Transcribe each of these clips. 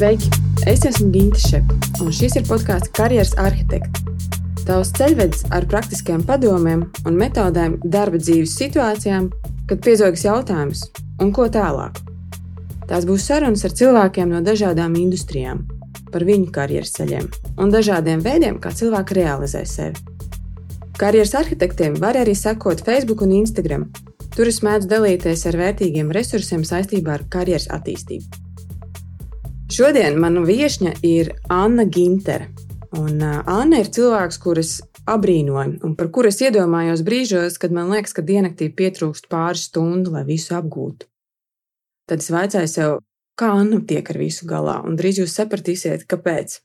Sveiki! Es esmu Ginte Šepa, un šis ir podkāsts Karjeras arhitekta. Tavs ceļvedis ar praktiskiem padomiem un metodēm darba dzīves situācijām, kad piezogas jautājums, un ko tālāk. Tās būs sarunas ar cilvēkiem no dažādām industrijām, par viņu karjeras ceļiem un dažādiem veidiem, kā cilvēki realizē sevi. Karjeras arhitektiem var arī sekot Facebook un Instagram. Tur es mēdzu dalīties ar vērtīgiem resursiem saistībā ar karjeras attīstību. Šodien mana viesne ir Anna Gintere. Un uh, Anna ir cilvēks, kuras abrīnoju un par kuru es iedomājos brīžos, kad man liekas, ka diennaktī pietrūkst pāris stundu, lai visu apgūtu. Tad es vaicāju sev, kā Anna tiek ar visu galā, un drīz jūs sapratīsiet, kāpēc.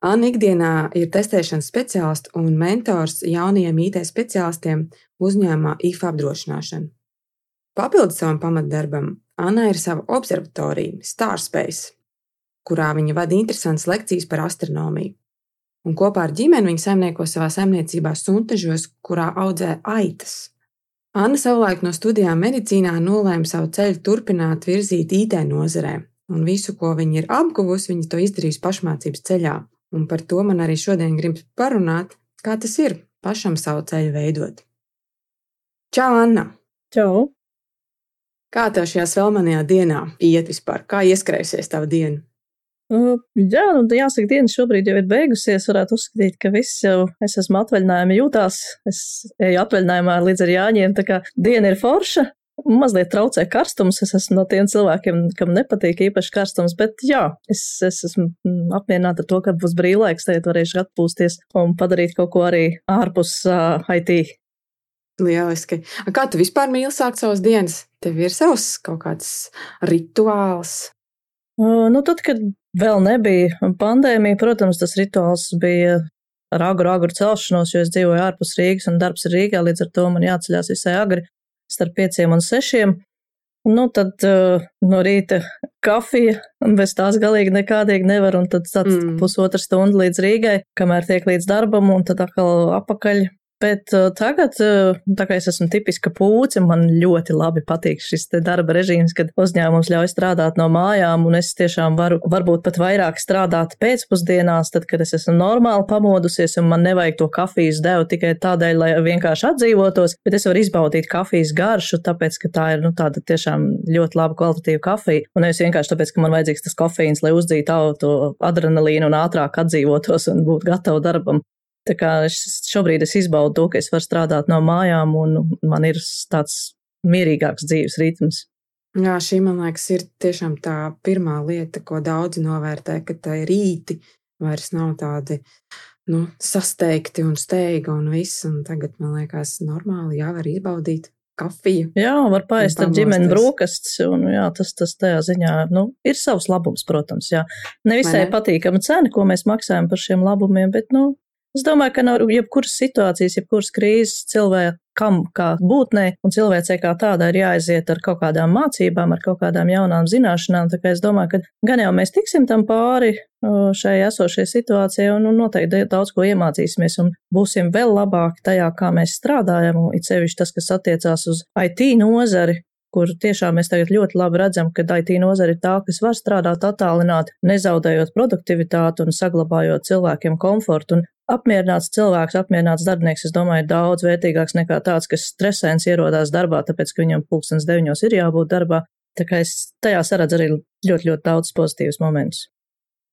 Anna ikdienā ir testēšanas speciālists un mentors jaunajiem IT speciālistiem uzņēmumā IFA apdrošināšana. Papildus savam pamatdarbam, Anna ir sava observatorija, Starspace, kurā viņa vada interesantas lekcijas par astronomiju. Un kopā ar ģimeni viņa saimnieko savā saimniecībā Suntežos, kurā audzē aitas. Anna savulaik no studijām medicīnā nolēma savu ceļu turpināt virzīt IT nozarē, un visu, ko viņa ir apguvusi, viņa to izdarījusi pašmācības ceļā. Un par to man arī šodien gribas parunāt, kā tas ir pašam savu ceļu veidot. Čau, Anna! Čau! Kā tev šajā svelmanajā dienā iet vispār? Kā ieskrējusies tava diena? Uh, jā, nu, jāsaka, diena šobrīd jau ir beigusies. Varētu uzskatīt, ka viss jau es esmu atvaļinājumā jūtās. Es eju atvaļinājumā līdz ar Jāņiem, tā kā diena ir forša. Mazliet traucē karstums. Es esmu no tiem cilvēkiem, kam nepatīk īpaši karstums, bet jā, es, es esmu apmierināta ar to, ka būs brīvlaiks, tagad varēšu atpūsties un padarīt kaut ko arī ārpus uh, IT Lieliski. Kā tu vispār mīli sākt savas dienas? Tev ir savs kaut kāds rituāls. Nu, tad, kad vēl nebija pandēmija, protams, tas rituāls bija ar agru, agru celšanos, jo es dzīvoju ārpus Rīgas un darbs ir Rīgā, līdz ar to man jāceļās visai agri, starp pieciem un sešiem. Nu, tad uh, no rīta kafija, un bez tās galīgi nekādīgi nevar, un tad tāds mm. pusotra stunda līdz Rīgai, kamēr tiek līdz darbam, un tad atkal apakaļ Bet uh, tagad, uh, tā kā es esmu tipiska pūce, man ļoti labi patīk šis darba režīms, kad uzņēmums ļauj strādāt no mājām, un es tiešām varu varbūt pat vairāk strādāt pēcpusdienās, tad, kad es esmu normāli pamodusies, un man nevajag to kafijas devu tikai tādēļ, lai vienkārši atdzīvotos, bet es varu izbaudīt kafijas garšu, tāpēc, ka tā ir nu, tāda tiešām ļoti laba kvalitatīva kafija, un nevis vienkārši tāpēc, ka man vajadzīgs tas kofeīns, lai uzdzītu to adrenalīnu un ātrāk atdzīvotos un būtu gatava darbam. Tā kā es šobrīd es izbaudu to, ka es varu strādāt no mājām un man ir tāds mierīgāks dzīves ritms. Jā, šī man liekas ir tiešām tā pirmā lieta, ko daudzi novērtē, ka tā rīti vairs nav tādi nu, sasteigti un steigti un viss. Un tagad man liekas, normāli jā, var izbaudīt kafiju. Jā, var paēst ar ģimeni brokastis, un jā, tas, tas tajā ziņā, nu, ir savs labums, protams, jā. Nevisai ne? patīkama cena, ko mēs maksājam par šiem labumiem, bet, nu, Es domāju, ka no jebkuras situācijas, jebkuras krīzes cilvēkam kā būtnei un cilvēcei kā tādai ir jāaiziet ar kaut kādām mācībām, ar kaut kādām jaunām zināšanām. Tā kā es domāju, ka gan jau mēs tiksim tam pāri šai esošajai situācijai un, un noteikti daudz ko iemācīsimies un būsim vēl labāki tajā, kā mēs strādājam, un it sevišķi tas, kas attiecās uz IT nozari, kur tiešām mēs tagad ļoti labi redzam, ka IT nozara ir tā, kas var strādāt attālināti, nezaudējot produktivitāti un saglabājot cilvēkiem komfortu. Un apmierināts cilvēks, apmierināts darbinieks, es domāju, ir daudz vērtīgāks nekā tāds, kas stresēns ierodās darbā, tāpēc, ka viņam pulkstens deviņos ir jābūt darbā. Tā kā es tajā saredzu arī ļoti, ļoti daudz pozitīvus momentus.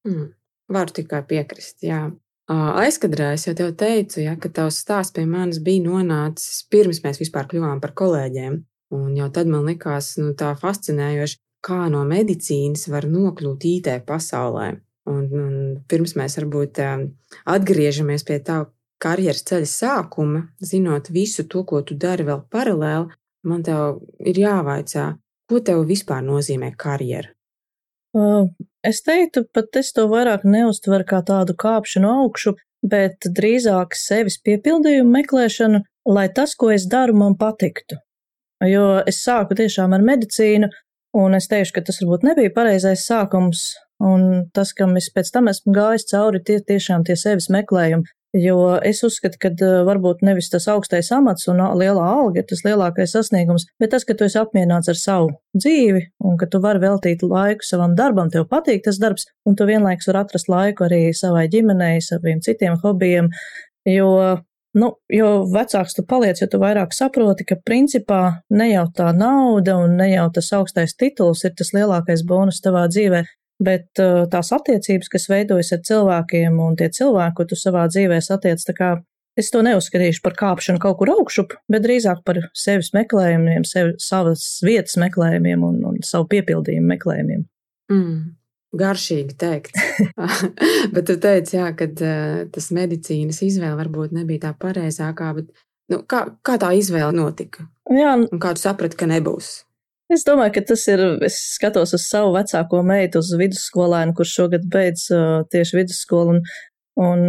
Mm, varu tikai piekrist, jā. Aizkadrā es jau tev teicu, ja, ka tavs stāsts pie manis bija nonācis pirms mēs vispār kļuvām par kolēģiem. Un jau tad man likās nu, tā fascinējoši, kā no medicīnas var nokļūt IT pasaulē. Un, un pirms mēs varbūt atgriežamies pie tā karjeras ceļa sākuma, zinot visu to, ko tu dari vēl paralēli, man te ir jāvaicā, ko tev vispār nozīmē karjera? Es teiktu, pat es to vairāk neuztveru kā tādu kāpšanu augšu, bet drīzāk sevis piepildījumu meklēšanu, lai tas, ko es daru, man patiktu. Jo es sāku tiešām ar medicīnu, un es teikšu, ka tas varbūt nebija pareizais sākums, Un tas, kam es pēc tam esmu gājis cauri, tie tiešām tie sevis meklējumi, Jo es uzskatu, ka uh, varbūt nevis tas augstais amats un lielā alga ir tas lielākais sasniegums, bet tas, ka tu esi apmierināts ar savu dzīvi un ka tu vari veltīt laiku savam darbam, tev patīk tas darbs, un tu vienlaikus vari atrast laiku arī savai ģimenei, saviem citiem hobijiem. Jo Nu, jo vecāks tu paliec, jo tu vairāk saproti, ka principā ne jau tā nauda un ne jau tas augstais tituls ir tas lielākais bonus tavā dzīvē, bet uh, tās attiecības, kas veidojas ar cilvēkiem un tie cilvēki, ko tu savā dzīvē satiec, tā kā es to neuzskatīšu par kāpšanu kaut kur augšup, bet drīzāk par sevis meklējumiem, sevi, savas vietas meklējumiem un, un savu piepildījumu meklējumiem. Mm. Garšīgi teikt. bet tu teici, jā, ka uh, tas medicīnas izvēle varbūt nebija tā pareizākā, bet nu, kā, kā tā izvēle notika? Jā, un kā tu saprati, ka nebūs? Es domāju, ka tas ir. Es skatos uz savu vecāko meitu, uz vidusskolēnu, kurš šogad beidz uh, tieši vidusskolu. Un, un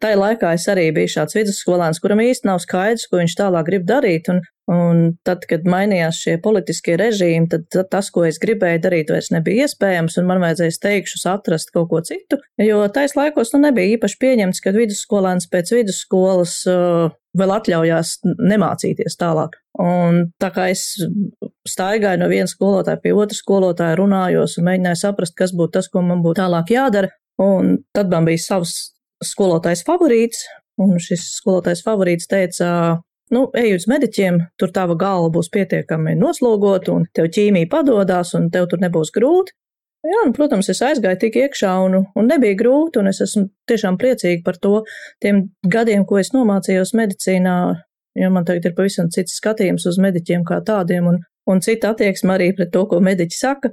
tajā laikā es arī biju šāds vidusskolēns, kuram īsti nav skaidrs, ko viņš tālāk grib darīt. Un, un tad, kad mainījās šie politiskie režīmi, tad tas, ko es gribēju darīt, vairs nebija iespējams, un man vajadzēja steigšus atrast kaut ko citu. Jo tais laikos nu, nebija īpaši pieņemts, ka vidusskolēns pēc vidusskolas uh, vēl atļaujās nemācīties tālāk. Un tā kā es staigāju no viena skolotāja pie otras skolotāja, runājos un mēģināju saprast, kas būtu tas, ko man būtu tālāk jādara. Un tad man bija savs skolotājs favorīts, un šis skolotājs favorīts teica, nu, ej uz mediķiem, tur tava galva būs pietiekami noslogota, un tev ķīmija padodās, un tev tur nebūs grūti. Jā, un, protams, es aizgāju tik iekšā, un, un nebija grūti, un es esmu tiešām priecīga par to tiem gadiem, ko es nomācījos medicīnā, jo man tagad ir pavisam cits skatījums uz mediķiem kā tādiem, un, un cita attieksme arī pret to, ko mediķi saka.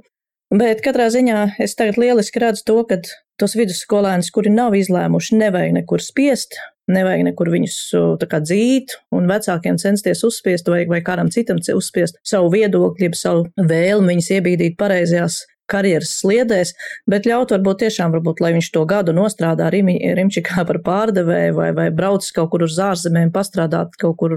Bet katrā ziņā es tagad lieliski redzu to, ka tos vidusskolēnus, kuri nav izlēmuši, nevajag nekur spiest, nevajag nekur viņus kā dzīt, un vecākiem censties uzspiest, vai, vai kādam citam uzspiest savu viedokli, savu vēlmi viņus iebīdīt pareizajās karjeras sliedēs, bet ļaut varbūt tiešām, varbūt, lai viņš to gadu nostrādā Rimi, Rimčikā par pārdevēju vai, vai braucis kaut kur uz ārzemēm, pastrādāt kaut kur,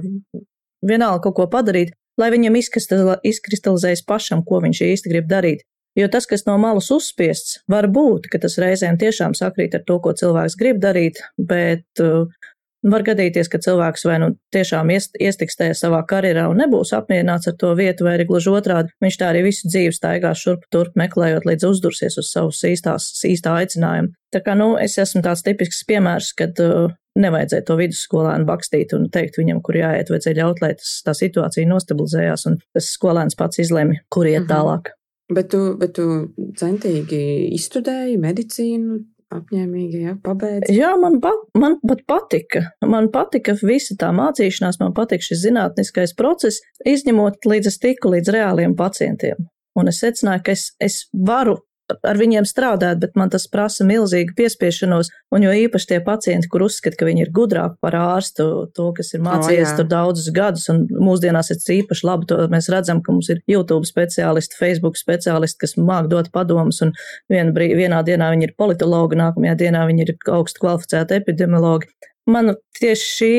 vienalga kaut ko padarīt, lai viņam izkristalizējas pašam, ko viņš īsti grib darīt. Jo tas, kas no malas uzspiests, var būt, ka tas reizēm tiešām sakrīt ar to, ko cilvēks grib darīt, bet uh, Var gadīties, ka cilvēks vai nu tiešām iest, iestikstē savā karjerā un nebūs apmierināts ar to vietu, vai arī gluži otrādi, viņš tā arī visu dzīvi staigās šurp turp meklējot, līdz uzdursies uz savus īstās, īstā aicinājumu. Tā kā, nu, es esmu tāds tipisks piemērs, kad uh, nevajadzēja to vidusskolēnu bakstīt un teikt viņam, kur jāiet, vajadzēja ļaut, lai tas, tā situācija nostabilizējās un tas skolēns pats izlēma, kur iet mhm. tālāk. Bet tu, bet tu centīgi izstudēji medicīnu, apņēmīgi, ja pabeidz. Jā, man, pa, man pat patika. Man patika visa tā mācīšanās, man patika šis zinātniskais process, izņemot līdz es tiku līdz reāliem pacientiem. Un es secināju, ka es, es varu ar viņiem strādāt, bet man tas prasa milzīgu piespiešanos, un jo īpaši tie pacienti, kur uzskata, ka viņi ir gudrāki par ārstu, to, kas ir mācījies oh, tur daudzus gadus, un mūsdienās ir īpaši labi, to mēs redzam, ka mums ir YouTube speciālisti, Facebook speciālisti, kas māk dot padomus, un vien brī, vienā dienā viņi ir politologi, nākamajā dienā viņi ir augstu kvalificēti epidemiologi. Man tieši šī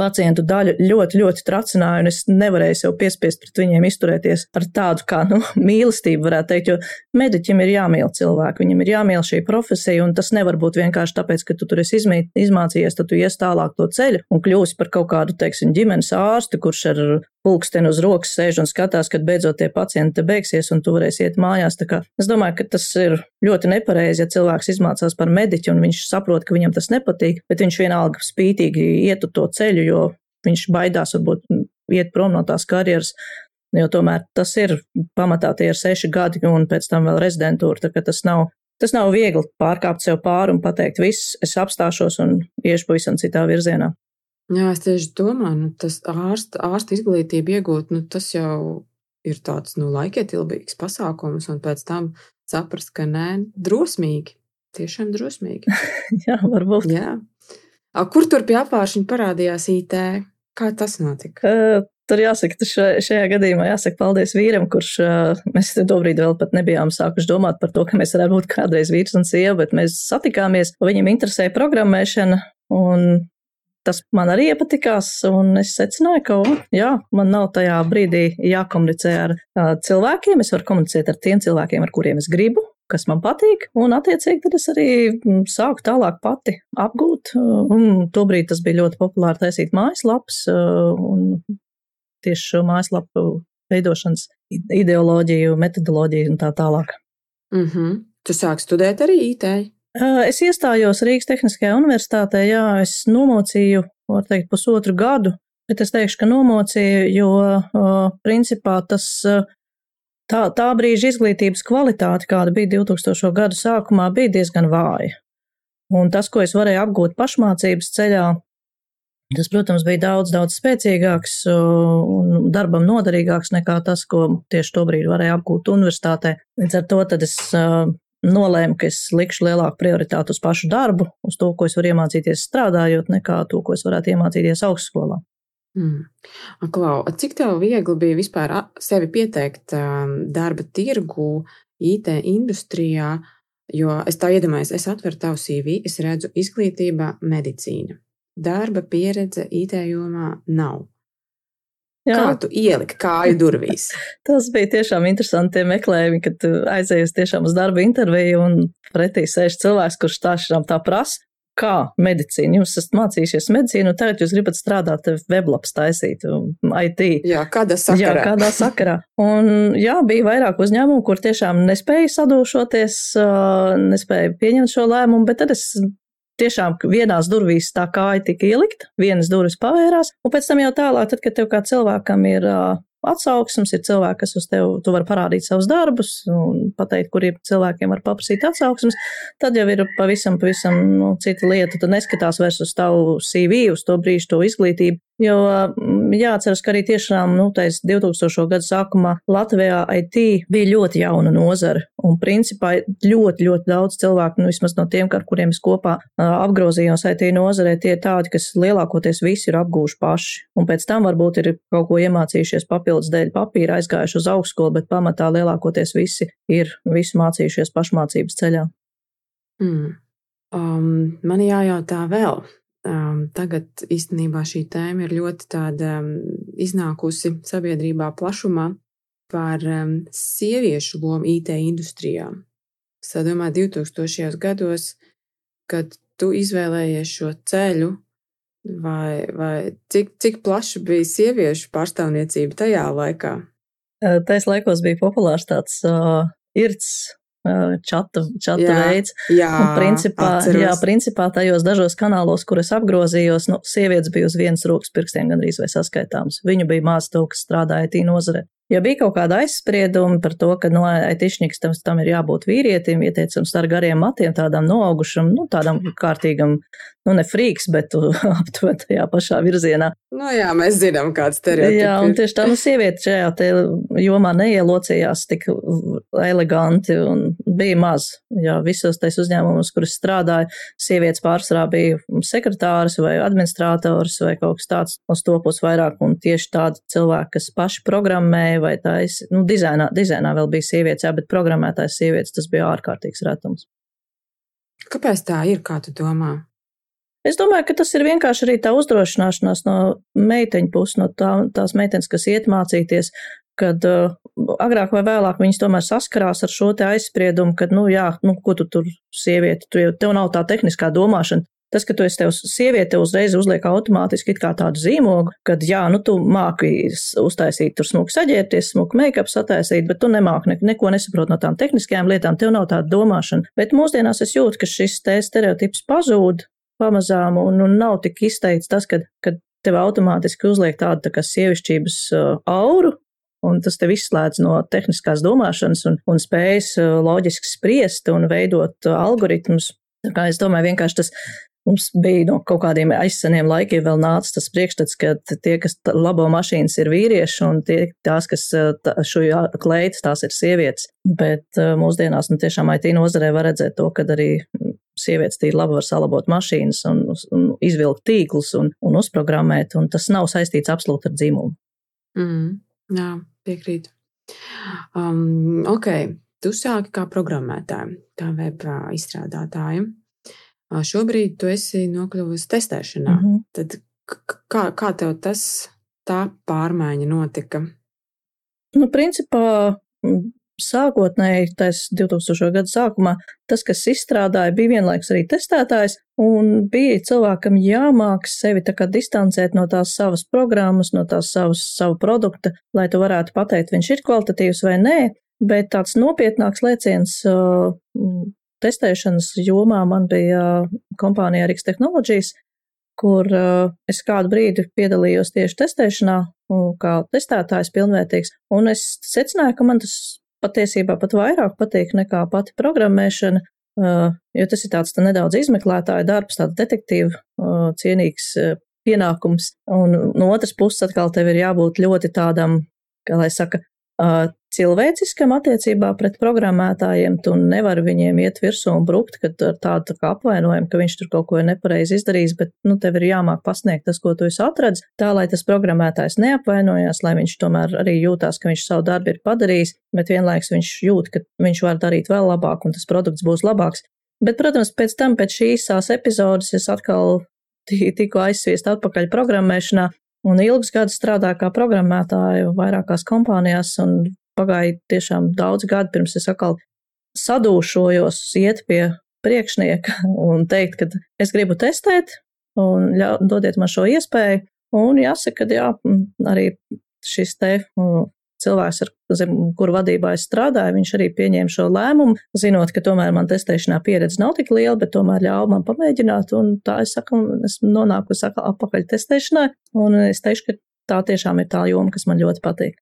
pacientu daļa ļoti, ļoti tracināja, un es nevarēju sev piespiest pret viņiem izturēties ar tādu kā nu, mīlestību, varētu teikt, jo mediķim ir jāmīl cilvēku, viņam ir jāmīl šī profesija, un tas nevar būt vienkārši tāpēc, ka tu tur esi izmīt, izmācījies, tad tu ies tālāk to ceļu un kļūsi par kaut kādu, teiksim, ģimenes ārstu, kurš ar pulksteni uz rokas sēž un skatās, kad beidzot tie pacienti beigsies un tu varēsi iet mājās. Es domāju, ka tas ir ļoti nepareizi, ja cilvēks izmācās par mediķu un viņš saprot, ka viņam tas nepatīk, bet viņš vienalga spītīgi iet uz to ceļu, jo viņš baidās varbūt iet prom no tās karjeras. Jo tomēr tas ir pamatā tie ir seši gadi un pēc tam vēl rezidentūra. Tas nav, tas nav viegli pārkāpt sev pāri un pateikt, viss, es apstāšos un iešu pavisam citā virzienā. Jā, es tieši domāju, nu, tas ārsta, ārsta izglītība iegūt, nu, tas jau ir tāds nu, laikietilpīgs pasākums, un pēc tam saprast, ka nē, drosmīgi, tiešām drosmīgi. Jā, varbūt. Jā. A, kur tur pie apgāršņa parādījās IT? Kā tas notika? Uh, tur jāsaka, tas šajā gadījumā jāsaka paldies vīram, kurš uh, mēs tobrīd vēl pat nebijām sākuši domāt par to, ka mēs varētu būt kādreiz vīrs un sieva, bet mēs satikāmies, viņam interesēja programmēšana un tas man arī iepatikās, un es secināju, ka, jā, man nav tajā brīdī jākomunicē ar uh, cilvēkiem, es varu komunicēt ar tiem cilvēkiem, ar kuriem es gribu, kas man patīk, un attiecīgi tad es arī sāku tālāk pati apgūt. Un tobrīd tas bija ļoti populāri taisīt mājaslapas, un tieši šo mājaslapu veidošanas ideoloģiju, metodoloģiju un tā tālāk. Mm -hmm. Tu sāki studēt arī IT? Es iestājos Rīgas Tehniskajā universitātē, jā, es nomocīju, var teikt, pusotru gadu, bet es teikšu, ka nomocīju, jo principā tas tā, tā brīža izglītības kvalitāte, kāda bija 2000. gadu sākumā, bija diezgan vāja. Un tas, ko es varēju apgūt pašmācības ceļā, tas, protams, bija daudz, daudz spēcīgāks un darbam noderīgāks nekā tas, ko tieši tobrīd varēja apgūt universitātē. Līdz ar to es nolēmu, ka es likšu lielāku prioritātu uz pašu darbu, uz to, ko es varu iemācīties strādājot, nekā to, ko es varētu iemācīties augstskolā. Mm. Klau, cik tev viegli bija vispār sevi pieteikt um, darba tirgu, IT industrijā? Jo es tā iedomājos, es atveru tavu CV, es redzu izglītība, medicīna. Darba pieredze IT jomā nav. Jā. Kā tu ieliki kāju durvīs? Tas bija tiešām interesanti meklējumi, kad aizējies tiešām uz darba interviju un pretī sēž cilvēks, kurš tā šām tā prasa kā medicīna. Jūs esat mācījušies medicīnu, un tagad jūs gribat strādāt weblaps taisīt, IT. Jā, kādā sakarā. Jā, kādā sakarā. Un jā, bija vairāk uzņēmumu, kur tiešām nespēja sadūšoties, nespēja pieņemt šo lēmumu, bet tad es tiešām vienās durvīs tā kāja tika ielikt, vienas durvis pavērās, un pēc tam jau tālāk, tad, kad tev kā cilvēkam ir atsauksmes, ir cilvēki, kas uz tevi, tu vari parādīt savus darbus un pateikt, kuriem cilvēkiem var paprasīt atsauksmes, tad jau ir pavisam, pavisam nu, cita lieta. Tu neskatās vairs uz tavu CV, uz to brīžu, to izglītību, Jo mm, jāatceras, ka arī tiešām nu, 2000. gadu sākumā Latvijā IT bija ļoti jauna nozara. Un principā ļoti, ļoti daudz cilvēku, nu, vismaz no tiem, ar kuriem es kopā apgrozījos IT nozarē, tie ir tādi, kas lielākoties visi ir apgūši paši. Un pēc tam varbūt ir kaut ko iemācījušies papildus dēļ papīra, aizgājuši uz augstskolu, bet pamatā lielākoties visi ir visu mācījušies pašmācības ceļā. Mm. Um, man jājautā vēl, um, tagad īstenībā šī tēma ir ļoti tāda um, iznākusi sabiedrībā plašumā par um, sieviešu lomu IT industrijā. Es domāju, 2000. gados, kad tu izvēlējies šo ceļu, vai, vai cik, cik plaša bija sieviešu pārstāvniecība tajā laikā? Tais laikos bija populārs tāds uh, irts čata, čata jā, veids. Jā, un principā, atceros. jā, principā tajos dažos kanālos, kur es apgrozījos, nu, sievietes bija uz vienas rokas pirkstiem gandrīz vai saskaitāms. Viņu bija maz to, kas strādāja tī nozare. Ja bija kaut kāda aizsprieduma par to, ka no nu, aitišņiks tam, tam ir jābūt vīrietim, ieteicams ar gariem matiem, tādam noaugušam, nu, tādam kārtīgam, nu, ne frīks, bet aptuveni tajā pašā virzienā. Nu, jā, mēs zinām, kāds stereotips. Jā, un tieši tā, nu, sieviete šajā jomā neielocījās tik eleganti un bija maz. Jā, visos tais uzņēmumos, kur es strādāju, sievietes pārsvarā bija sekretārs vai administrators vai kaut kas tāds uz to pus vairāk, un tieši tādi cilvēki, kas paši programmēja vai tais, nu, dizainā, dizainā vēl bija sievietes, jā, bet programmētājs sievietes tas bija ārkārtīgs retums. Kāpēc tā ir, kā tu domā? Es domāju, ka tas ir vienkārši arī tā uzdrošināšanās no meiteņu puses, no tā, tās meitenes, kas iet mācīties, kad uh, agrāk vai vēlāk viņas tomēr saskarās ar šo aizspriedumu, ka, nu jā, nu, ko tu tur sievieti, tu tev nav tā tehniskā domāšana, Tas, ka tu esi tev sieviete, uzreiz uzliek automātiski tādu zīmogu, kad, jā, nu, tu māki uztaisīt tur smuku saģērbties, smuku make-up sataisīt, bet tu nemāki ne, neko nesaprot no tām tehniskajām lietām, tev nav tāda domāšana. Bet mūsdienās es jūtu, ka šis te stereotips pazūd pamazām un, un nav tik izteikts tas, ka, ka tev automātiski uzliek tādu tā kā sievišķības uh, auru, Un tas tev izslēdz no tehniskās domāšanas un, un spējas loģiski spriest un veidot algoritmus. Tā kā es domāju, vienkārši tas Mums bija no kaut kādiem aizseniem laikiem vēl nācis tas priekšstats, ka tie, kas labo mašīnas, ir vīrieši, un tie, tās, kas tā, šo kleitas, tās ir sievietes. Bet mūsdienās, nu, tiešām IT nozarē var redzēt to, ka arī sievietes tīri labi var salabot mašīnas un, un izvilkt tīklus un, un uzprogrammēt, un tas nav saistīts absolūti ar dzimumu. Mm, jā, piekrītu. Um, ok, tu sāki kā programmētāja, kā web izstrādātāja. Šobrīd tu esi nokļuvusi testēšanā. Mm -hmm. Tad kā, kā tev tas tā pārmaiņa notika? Nu, principā sākotnēji, tas 2000. gadu sākumā, tas, kas izstrādāja, bija vienlaikus arī testētājs, un bija cilvēkam jāmāk sevi tā kā distancēt no tās savas programmas, no tās savas, savu produkta, lai tu varētu pateikt, viņš ir kvalitatīvs vai nē, bet tāds nopietnāks lēciens uh, testēšanas jomā man bija kompānija Riks Technologies, kur es kādu brīdi piedalījos tieši testēšanā, kā testētājs pilnvērtīgs, un es secināju, ka man tas patiesībā pat vairāk patīk nekā pati programmēšana, jo tas ir tāds tā nedaudz izmeklētāja darbs, tāds detektīvu uh, cienīgs pienākums, un no otras puses atkal tev ir jābūt ļoti tādam, kā lai saka, cilvēciskam attiecībā pret programmētājiem. Tu nevari viņiem iet virsū un brukt, kad ar tādu tā apvainojumu, ka viņš tur kaut ko nepareizi izdarījis, bet, nu, tev ir jāmāk pasniegt tas, ko tu esi atradis, tā, lai tas programmētājs neapvainojās, lai viņš tomēr arī jūtās, ka viņš savu darbu ir padarījis, bet vienlaiks viņš jūt, ka viņš var darīt vēl labāk un tas produkts būs labāks. Bet, protams, pēc tam, pēc šīs epizodes, es atkal tiku aizsviest atpakaļ programmēšanā, Un ilgus gadus strādāju kā programmētāju vairākās kompānijās, un pagāja tiešām daudz gadu pirms es atkal sadūšojos, iet pie priekšnieka un teikt, ka es gribu testēt, un ļau, dodiet man šo iespēju. Un jāsaka, ka jā, arī šis te cilvēks, ar zem, kuru vadībā es strādāju, viņš arī pieņēma šo lēmumu, zinot, ka tomēr man testēšanā pieredze nav tik liela, bet tomēr ļauj man pamēģināt. Un tā es saku, es nonāku atpakaļ testēšanai, un es teikšu, ka tā tiešām ir tā joma, kas man ļoti patīk.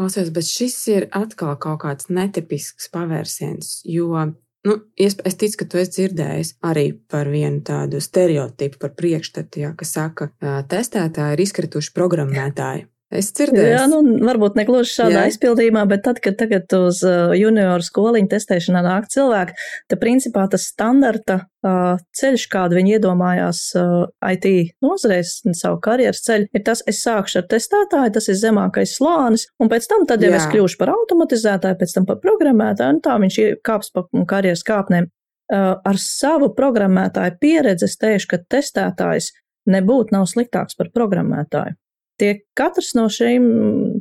Klausies, bet šis ir atkal kaut kāds netipisks pavērsiens, jo Nu, es, ticu, ka tu esi dzirdējis arī par vienu tādu stereotipu, par priekšstatu, ja, kas saka, ka testētāji ir izkrituši programmētāji. Es dzirdēju. Jā, nu, varbūt ne gluži šādā Jā. izpildījumā, bet tad, kad tagad uz uh, junioru skoliņu testēšanā nāk cilvēki, tad principā tas standarta uh, ceļš, kādu viņi iedomājās uh, IT nozarēs, savu karjeras ceļu, ir tas, es sākšu ar testētāju, tas ir zemākais slānis, un pēc tam tad jau Jā. es kļūšu par automatizētāju, pēc tam par programmētāju, un tā viņš kāps pa karjeras kāpnēm. Ar savu programmētāju pieredzi es teikšu, ka testētājs nebūtu nav sliktāks par programmētāju. Tie katrs no šiem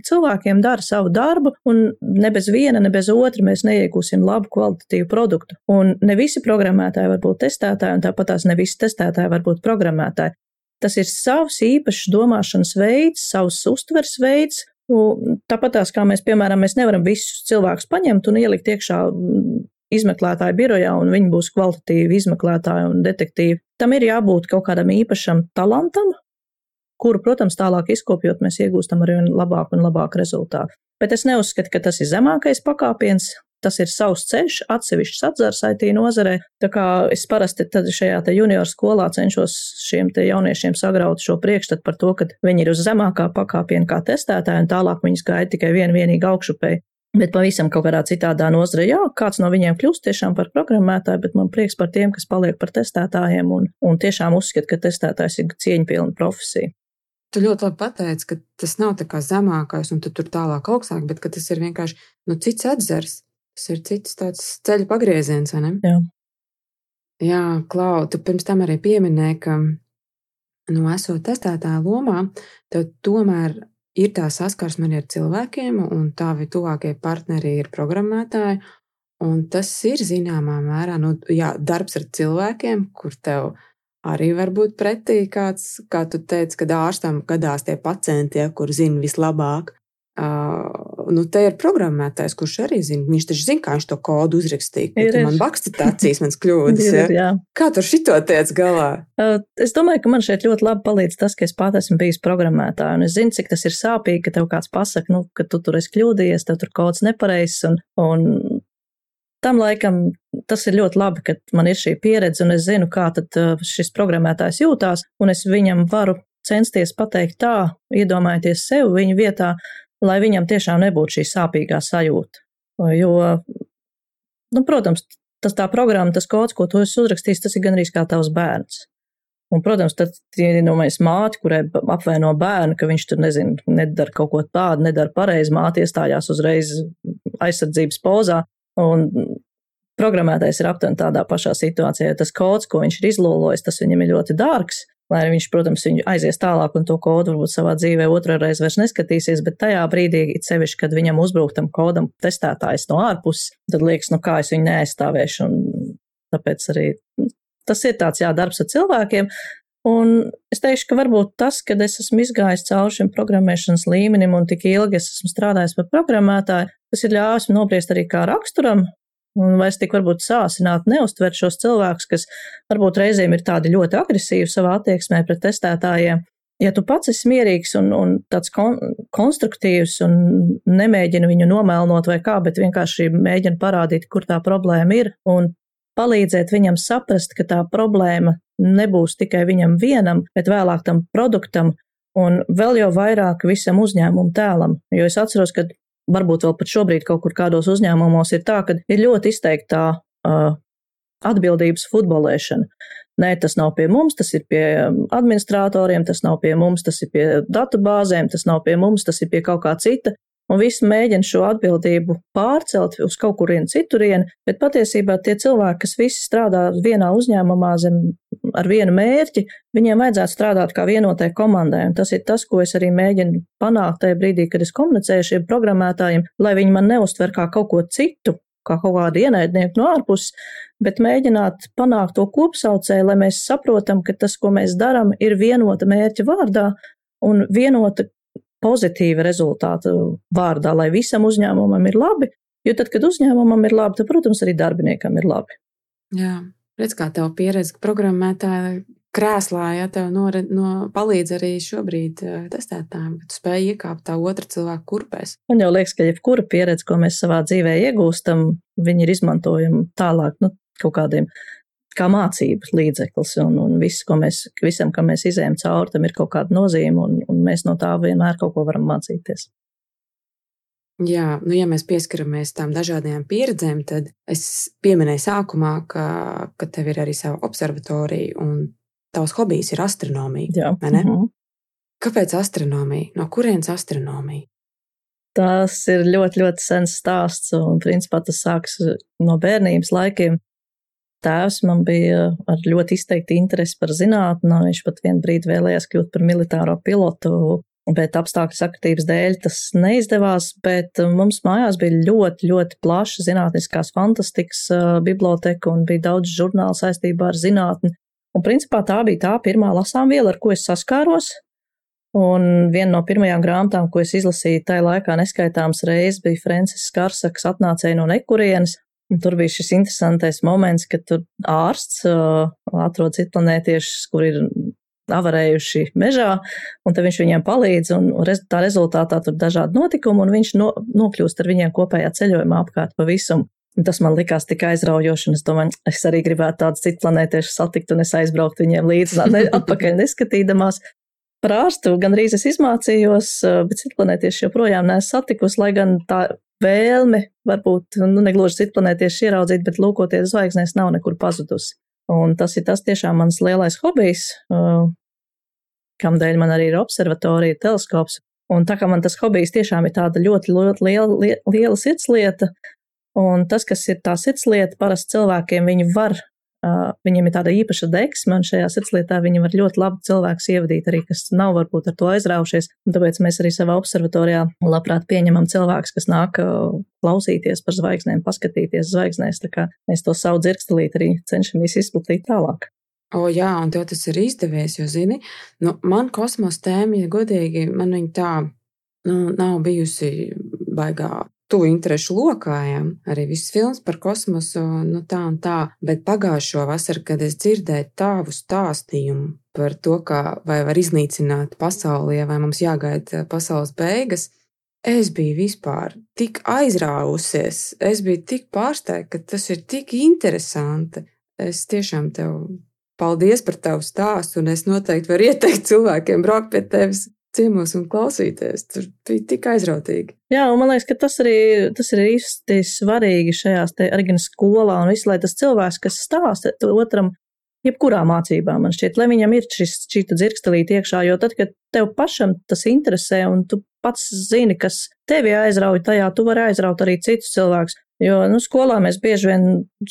cilvēkiem dara savu darbu, un ne bez viena, ne bez otra mēs neiegūsim labu kvalitatīvu produktu. Un ne visi programmētāji var būt testētāji, un tāpat tās ne visi testētāji var būt programmētāji. Tas ir savs īpašs domāšanas veids, savs uztvers veids. Tāpat tās kā mēs, piemēram, mēs nevaram visus cilvēkus paņemt un ielikt iekšā izmeklētāju birojā, un viņi būs kvalitatīvi izmeklētāji un detektīvi. Tam ir jābūt kaut kādam īpašam talantam, kuru, protams, tālāk izkopjot, mēs iegūstam arī labāku un labāku rezultātu. Bet es neuzskatu, ka tas ir zemākais pakāpiens. Tas ir savs ceļš, atsevišķs atzars IT nozarē. Tā kā es parasti šajā junioru skolā cenšos šiem jauniešiem sagraut šo priekšstatu par to, ka viņi ir uz zemākā pakāpiena kā testētāji, un tālāk viņus gaida tikai viena vienīga augšupēja. Bet pavisam kaut kādā citādā nozarē, jā, kāds no viņiem kļūst tiešām par programmētāju, bet man prieks par tiem, kas paliek par testētājiem un, un tiešām uzskata, ka testētājs ir cieņpilna profesija. Tu ļoti labi pateici, ka tas nav tā kā zemākais, un tu tur tālāk augstāk, bet tas ir vienkārši nu, cits atzars. Tas ir cits tāds ceļu pagrieziens, vai ne? Jā, Jā Klau, tu pirms tam arī pieminēji, ka, nu, esot testētāja lomā, tev tomēr ir tā saskarsme arī ar cilvēkiem, un tavi tuvākie partneri ir programmētāji. Un tas ir zināmā mērā nu, jā, darbs ar cilvēkiem, kur tev ir arī var būt pretī kāds, kā tu teici, kad ārstam gadās tie pacienti, ja, kur zina vislabāk. Uh, nu, te ir programmētājs, kurš arī zina. Viņš taču zina, kā viņš to kodu uzrakstīja. Ir, ir. Man bakscitācijas, mans kļūdas. ir, ja? jā. Kā tur šito tiec galā? Uh, es domāju, ka man šeit ļoti labi palīdz tas, ka es pat esmu bijis programmētājs. Un es zinu, cik tas ir sāpīgi, ka tev kāds pasaka, nu, ka tu tur esi kļūdījies, tev tur kas nepareizs. Un, un tam laikam tas ir ļoti labi, ka man ir šī pieredze un es zinu, kā tad uh, šis programmētājs jūtās, un es viņam varu censties pateikt tā, iedomājieties sev viņa vietā, lai viņam tiešām nebūtu šī sāpīgā sajūta. Jo, nu, protams, tas tā programma, tas kods, ko tu esi uzrakstījis, tas ir gandrīz kā tavs bērns. Un, protams, tad ir iedomājies māti, kurai apvaino bērnu, ka viņš tur, nezinu, nedara kaut ko tādu, nedara pareizi, māte iestājās uzreiz aizsardzības pozā. Un programmētājs ir aptuveni tādā pašā situācijā. Tas kods, ko viņš ir izlolojis, tas viņam ir ļoti dārgs. lai viņš, protams, viņu aizies tālāk un to kodu varbūt savā dzīvē otru reizi vairs neskatīsies, bet tajā brīdī, sevišķi, kad viņam uzbruk tam kodam testētājs no ārpuses, tad liekas, nu kā es viņu neaizstāvēšu. Un tāpēc arī nu, tas ir tāds, jā, darbs ar cilvēkiem. Un es teikšu, ka varbūt tas, ka es esmu izgājis cauri šim programmēšanas līmenim un tik ilgi es esmu strādājis par programmētāju, tas ir ļāvis man nobriest arī kā raksturam, un vairs tik varbūt sāsināt, neustvert šos cilvēkus, kas varbūt reizēm ir tādi ļoti agresīvi savā attieksmē pret testētājiem. Ja tu pats esi mierīgs un, un tāds kon konstruktīvs un nemēģini viņu nomēlnot vai kā, bet vienkārši mēģini parādīt, kur tā problēma ir un palīdzēt viņam saprast, ka tā problēma nebūs tikai viņam vienam, bet vēlāk tam produktam un vēl jau vairāk visam uzņēmumu tēlam. Jo es atceros, ka varbūt vēl pat šobrīd kaut kur kādos uzņēmumos ir tā, ka ir ļoti izteiktā uh, atbildības futbolēšana. Nē, tas nav pie mums, tas ir pie administratoriem, tas nav pie mums, tas ir pie datubāzēm, tas nav pie mums, tas ir pie kaut kā cita un visi mēģina šo atbildību pārcelt uz kaut kurienu citurienu, bet patiesībā tie cilvēki, kas visi strādā vienā uzņēmumā zem ar vienu mērķi, viņiem vajadzētu strādāt kā vienotai komandai, un tas ir tas, ko es arī mēģinu panākt tajā brīdī, kad es komunicēju šiem programmētājiem, lai viņi man neuztver kā kaut ko citu, kā kaut kādu ienaidnieku no ārpuses, bet mēģināt panākt to kopsaucēju, lai mēs saprotam, ka tas, ko mēs darām, ir vienota mērķa vārdā un vienota pozitīva rezultāta vārdā, lai visam uzņēmumam ir labi. Jo tad, kad uzņēmumam ir labi, tad, protams, arī darbiniekam ir labi. Jā, redz, kā tev pieredze programmētāja krēslā, ja tev no, no, palīdz arī šobrīd uh, testētājiem, bet tu spēj iekāpt tā otra cilvēka kurpēs. Man jau liekas, ka jebkura pieredze, ko mēs savā dzīvē iegūstam, viņi ir izmantojami tālāk, nu, kaut kādiem kā mācības līdzeklis, un, un viss, ko mēs, visam, kam mēs izējām cauri, tam ir kaut kāda nozīme, un, un mēs no tā vienmēr kaut ko varam mācīties. Jā, nu, ja mēs pieskaramies tām dažādajām pieredzēm, tad es pieminēju sākumā, ka, ka tev ir arī sava observatorija un tavs hobijs ir astronomija. Jā, uh mhm. -huh. Kāpēc astronomija? No kurienes astronomija? Tas ir ļoti, ļoti sens stāsts, un principā tas sākas no bērnības laikiem. Tēvs man bija ar ļoti izteikti interesi par zinātnē. Viņš pat vienu brīdi vēlējās kļūt par militāro pilotu, bet apstākļu sakritības dēļ tas neizdevās. Bet mums mājās bija ļoti, ļoti plaša zinātniskās fantastikas uh, biblioteka un bija daudz žurnālu saistībā ar zinātni. Un principā tā bija tā pirmā lasām viela, ar ko es saskāros. Un viena no pirmajām grāmatām, ko es izlasīju tajā laikā neskaitāms reizes, bija Francis Karsaks atnācēja no nekurienes, Un tur bija šis interesantais moments, kad tur ārsts uh, atrod citplanētiešus, kur ir avarējuši mežā, un tad viņš viņiem palīdz, un rez, tā rezultātā tur dažādi notikumi, un viņš no, nokļūst ar viņiem kopējā ceļojumā apkārt pa visumu. Un tas man likās tik aizraujoši, un es domāju, es arī gribētu tādus citplanētiešus satikt, un es aizbrauktu viņiem līdzi, ne, atpakaļ neskatīdamās. Par ārstu gan arī es izmācījos, bet citplanētieši joprojām neesmu satikusi, lai gan tā vēlme, varbūt nu, negluži citplanētieši ieraudzīt, bet lūkoties zvaigznēs nav nekur pazudusi. Un tas ir tas tiešām mans lielais hobijs, uh, kam dēļ man arī ir observatorija, teleskops. Un tā kā man tas hobijs tiešām ir tāda ļoti, ļoti liela, liela, liela sirdslieta, un tas, kas ir tā sirdslieta, parasti cilvēkiem viņi var viņiem ir tāda īpaša deksme, un šajā sirdslietā viņi var ļoti labi cilvēkus ievadīt, arī kas nav varbūt ar to aizraušies. Un tāpēc mēs arī savā observatorijā labprāt pieņemam cilvēkus, kas nāk klausīties par zvaigznēm, paskatīties zvaigznēs. Mēs to savu dzirkstelīt arī cenšamies izplatīt tālāk. O, jā, un tev tas ir izdevies, jo, zini, nu, man kosmosa tēma, ja godīgi, man viņa tā, nu, nav bijusi baigā tuvu interešu lokājām, arī viss filmas par kosmosu, nu tā un tā, bet pagājušo vasaru, kad es dzirdēju tāvu stāstījumu par to, kā vai var iznīcināt pasauli, vai mums jāgaida pasaules beigas, es biju vispār tik aizrāvusies, es biju tik pārsteigta, ka tas ir tik interesanti. Es tiešām tev paldies par tavu stāstu, un es noteikti varu ieteikt cilvēkiem braukt pie tevis ciemos un klausīties. Tur bija tik aizrautīgi. Jā, un man liekas, ka tas arī tas ir īsti svarīgi šajās te arī gan skolā un visu, lai tas cilvēks, kas stāsta otram, jebkurā mācībā, man šķiet, lai viņam ir šis, šī dzirkstelīte iekšā, jo tad, kad tev pašam tas interesē un tu pats zini, kas tevi aizrauj tajā, tu vari aizraut arī citus cilvēkus. Jo nu, skolā mēs bieži vien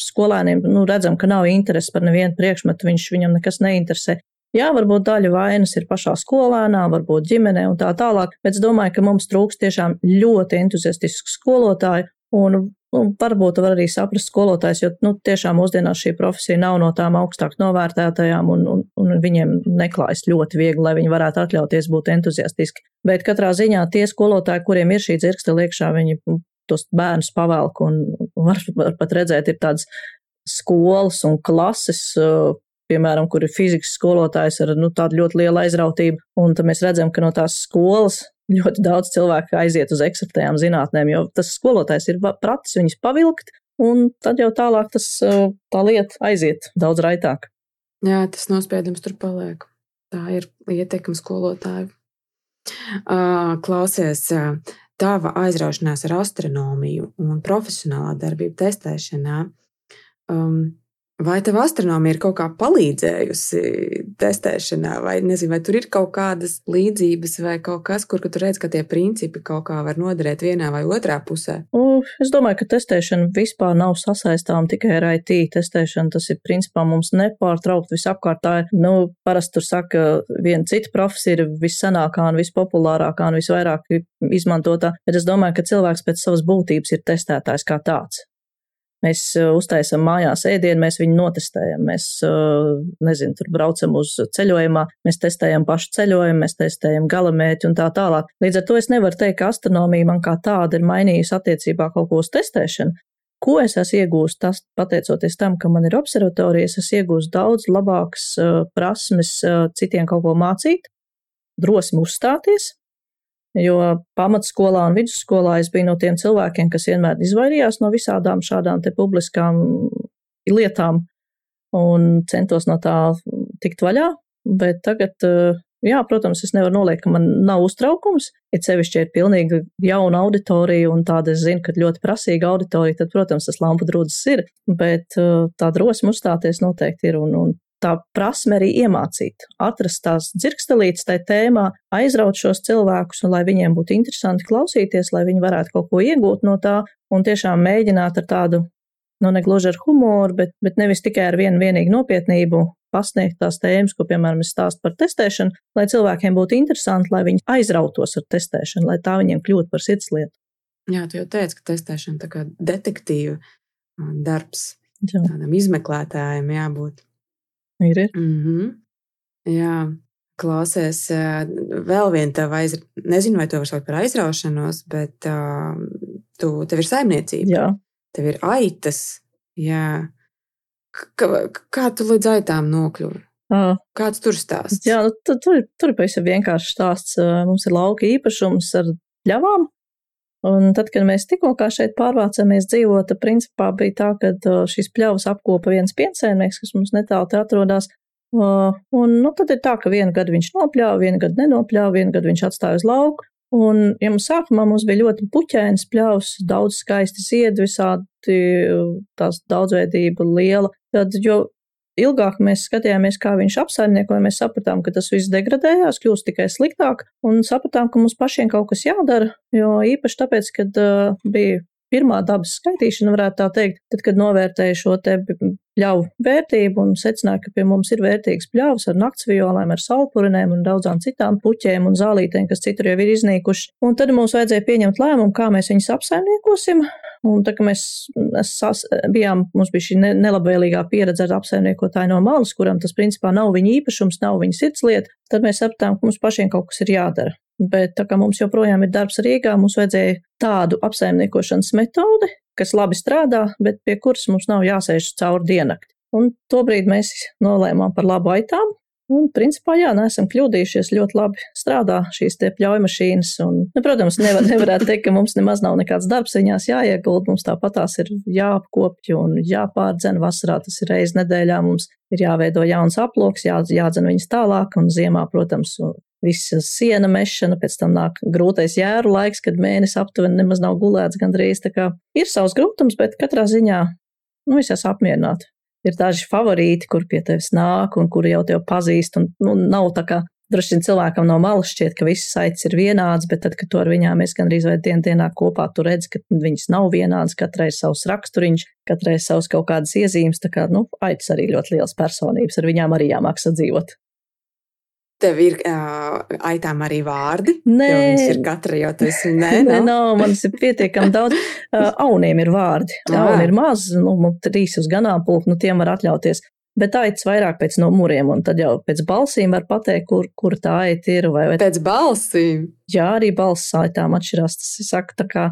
skolēniem nu, redzam, ka nav interesi par nevienu priekšmetu, viņš viņam nekas neinteresē. Jā, varbūt daļa vainas ir pašā skolēnā, varbūt ģimenē un tā tālāk, bet es domāju, ka mums trūks tiešām ļoti entuziastisku skolotāju, un, un varbūt var arī saprast skolotājs, jo, nu, tiešām mūsdienās šī profesija nav no tām augstāk novērtētajām, un, un, un viņiem neklājas ļoti viegli, lai viņi varētu atļauties būt entuziastiski. Bet katrā ziņā tie skolotāji, kuriem ir šī dzirksta liekšā, viņi tos bērnus pavelk, un var, var pat redzēt, ir tādas skolas un klases, piemēram, kur ir fizikas skolotājs ar nu, tādu ļoti lielu aizrautību, un tad mēs redzam, ka no tās skolas ļoti daudz cilvēku aiziet uz eksaktējām zinātnēm, jo tas skolotājs ir pratis viņus pavilkt, un tad jau tālāk tas, tā lieta aiziet daudz raitāk. Jā, tas nospiedums tur paliek. Tā ir ietekme skolotāju. Klausies, tava aizraušanās ar astronomiju un profesionālā darbība testēšanā. Um, Vai tev astronomija ir kaut kā palīdzējusi testēšanā, vai, nezinu, vai tur ir kaut kādas līdzības, vai kaut kas, kur tu redz, ka tie principi kaut kā var noderēt vienā vai otrā pusē? U, es domāju, ka testēšana vispār nav sasaistām tikai ar IT. Testēšana tas ir principā mums nepārtraukt visapkārt. Tā ir, nu, parasti tur saka, viena cita profesija ir vissanākā un vispopulārākā un visvairāk izmantotā, bet es domāju, ka cilvēks pēc savas būtības ir testētājs kā tāds. Mēs uh, uztaisām mājās ēdienu, mēs viņu notestējam. Mēs, uh, nezinu, tur braucam uz ceļojumā, mēs testējam pašu ceļojumu, mēs testējam galamērķi un tā tālāk. Līdz ar to es nevaru teikt, ka astronomija man kā tāda ir mainījusi attiecībā kaut ko uz testēšanu. Ko es esmu iegūst, tas pateicoties tam, ka man ir observatorija, es esmu iegūst daudz labākas uh, prasmes citiem kaut ko mācīt, drosmi uzstāties, Jo pamatskolā un vidusskolā es biju no tiem cilvēkiem, kas vienmēr izvairījās no visādām šādām publiskām lietām un centos no tā tikt vaļā. Bet tagad, eh, jā, protams, es nevaru noliekt, ka man nav uztraukums. Ja sevišķi ir pilnīgi jauna auditorija un tāda es zinu, ka ļoti prasīga auditorija, tad, protams, tas lampu drūzis ir. Bet eh, tā drosme uzstāties noteikti ir un, un tā prasme arī iemācīt, atrast tās dzirkstelītes tajā tēmā, aizraut šos cilvēkus, un lai viņiem būtu interesanti klausīties, lai viņi varētu kaut ko iegūt no tā, un tiešām mēģināt ar tādu, nu, ne gluži ar humoru, bet, bet nevis tikai ar vienu vienīgu nopietnību pasniegt tās tēmas, ko, piemēram, es stāstu par testēšanu, lai cilvēkiem būtu interesanti, lai viņi aizrautos ar testēšanu, lai tā viņiem kļūtu par sirdslietu. Jā, tu jau teici, ka testēšana tā kā detektīva darbs. Jā. Tādam izmeklētājam jābūt. Ir, ir. Mm -hmm. Jā, klausies, vēl viena tā aiz... nezinu, vai to var saukt par aizraušanos, bet uh, tu, tev ir saimniecība. Jā. Tev ir aitas. Jā. Kā, kā tu līdz aitām nokļuvi? Uh, Kāds tur stāsts? Jā, nu, tur, tur, tur ir pavisam vienkāršs stāsts. Mums ir lauka īpašums ar pļavām. Un tad, kad mēs tikko šeit pārvācāmies dzīvot, principā bija tā, ka šīs pļavas apkopa viens piensēnieks, kas mums netālu te atrodas. Un nu, tad ir tā, ka vienu gadu viņš nopļāva, vienu gadu nenopļāva, vienu gadu viņš atstāja uz lauku. Un, ja mums sākumā mums bija ļoti puķēns pļaus, daudz skaisti ziedi, visādi tās daudzveidība liela, tad jo ilgāk mēs skatījāmies, kā viņš apsaimniekoja, mēs sapratām, ka tas viss degradējās, kļūst tikai sliktāk, un sapratām, ka mums pašiem kaut kas jādara, jo īpaši tāpēc, kad uh, bija pirmā dabas skaitīšana, varētu tā teikt, tad, kad novērtēja šo te pļauju vērtību un secināja, ka pie mums ir vērtīgs pļavs ar naktsviolēm, ar salpurinēm un daudzām citām puķēm un zālītēm, kas citur jau ir iznīkuši. Un tad mums vajadzēja pieņemt lēmumu, kā mēs viņus apsaimniekosim. Un tā kā mēs sas, bijām, mums bija šī nelabvēlīgā pieredze ar apsaimniekotāju no malas, kuram tas principā nav viņa īpašums, nav viņa sirdslieta, tad mēs sapratām, ka mums pašiem kaut kas ir jādara. Bet tā kā mums joprojām ir darbs Rīgā, mums vajadzēja tādu apsaimniekošanas metodi, kas labi strādā, bet pie kuras mums nav jāsēž cauri diennakti. Un tobrīd mēs nolēmām par labu aitām, Un, principā, jā, neesam kļūdījušies. Ļoti labi strādā šīs pļauju mašīnas. Un, nu, protams, nevar, nevarētu teikt, ka mums nemaz nav nekāds darbs viņās jāiegulda. Mums tāpat tās ir jāapkopja un jāpārdzen. Vasarā tas ir reizes nedēļā. Mums ir jāveido jauns aploks, jā, jādzen viņas tālāk. Un ziemā, protams, visa siena mešana, pēc tam nāk grūtais jēru laiks, kad mēnesis aptuveni nemaz nav gulēts gandrīz. Tā kā ir savs grūtums, bet katrā ziņā, nu, es esmu apmierināta ir daži favorīti, kur pie tevis nāk un kuri jau tevi pazīst. Un, nu, nav tā kā droši vien cilvēkam no malas šķiet, ka visas aitas ir vienādas, bet tad, kad tu ar viņām esi gandrīz vai dien dienā kopā, tu redz, ka viņas nav vienādas, katrai savs raksturiņš, katrai savs kaut kādas iezīmes. Tā kā, nu, aitas arī ļoti liels personības, ar viņām arī jāmāk sadzīvot. Tev ir uh, aitām arī vārdi? Nē, viņas ir katra jau tas. Nē, nē, nav. Manas ir pietiekami daudz. Uh, auniem ir vārdi. Auni ir maz, nu, trīs uz ganāmpulku, nu, tiem var atļauties. Bet aitas vairāk pēc numuriem, un tad jau pēc balsīm var pateikt, kur, kur tā aita ir. Vai, vai... Pēc balsīm? Jā, arī balss aitām atšķirās. Tas ir saka, tā kā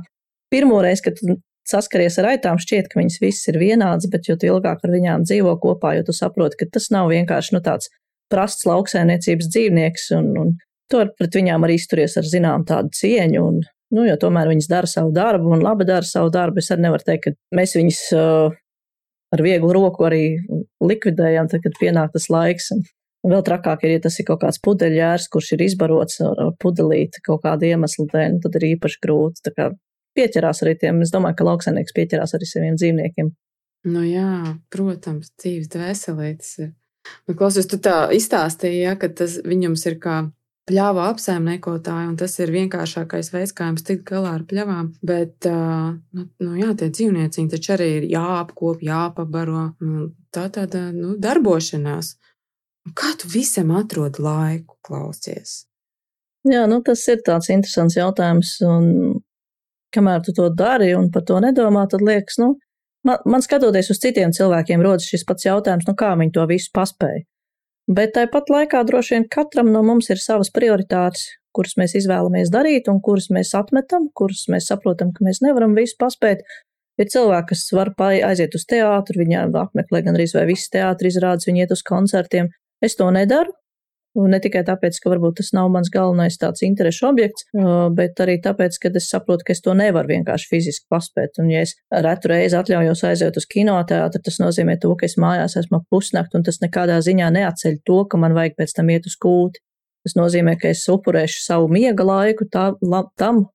pirmo reizi, kad saskaries ar aitām, šķiet, ka viņas visas ir vienādas, bet jo ilgāk ar viņām dzīvo kopā, jo tu saproti, ka tas nav vienkārši nu, tāds prasts lauksainiecības dzīvnieks, un, un to pret viņām arī izturies ar zinām tādu cieņu. Un, nu, jo tomēr viņas dara savu darbu un labi dara savu darbu. Es arī nevaru teikt, ka mēs viņus uh, ar vieglu roku arī likvidējam, tad, kad pienāk tas laiks. Un vēl trakāk ir, ja tas ir kaut kāds pudeļjērs, kurš ir izbarots ar pudelīti kaut kādu iemeslu dēļ, nu, tad ir īpaši grūti. Pieķerās arī tiem, es domāju, ka lauksainieks pieķerās arī saviem dzīvniekiem. Nu jā, protams, dzīves dvēselītes ir. Nu, klausies, tu tā izstāstīji, ja, ka tas viņam ir kā pļāvu apsaimniekotāji, un tas ir vienkāršākais veids, kā jums tikt galā ar pļavām. Bet, nu, nu jā, tie dzīvnieciņi taču arī ir jāapkop, jāpabaro. Tā tāda nu, darbošanās. Kā tu visam atrod laiku, klausies? Jā, nu, tas ir tāds interesants jautājums. Un kamēr tu to dari un par to nedomā, tad liekas, nu, man, man skatoties uz citiem cilvēkiem, rodas šis pats jautājums, nu, kā viņi to visu paspēja. Bet tāpat laikā droši vien katram no mums ir savas prioritātes, kuras mēs izvēlamies darīt un kuras mēs atmetam, kuras mēs saprotam, ka mēs nevaram visu paspēt. Ir cilvēki, kas var aiziet uz teātru, viņi apmeklē gan arī visas teātris izrādes, viņi iet uz koncertiem. Es to nedaru, Ne tikai tāpēc, ka varbūt tas nav mans galvenais tāds interešu objekts, bet arī tāpēc, ka es saprotu, ka es to nevaru vienkārši fiziski paspēt. Un, ja es retu reizi atļaujos aiziet uz kinoteātru, tas nozīmē to, ka es mājās esmu pusnakt, un tas nekādā ziņā neatceļ to, ka man vajag pēc tam iet uz kūti. Tas nozīmē, ka es upurēšu savu miega laiku tā, la, tam,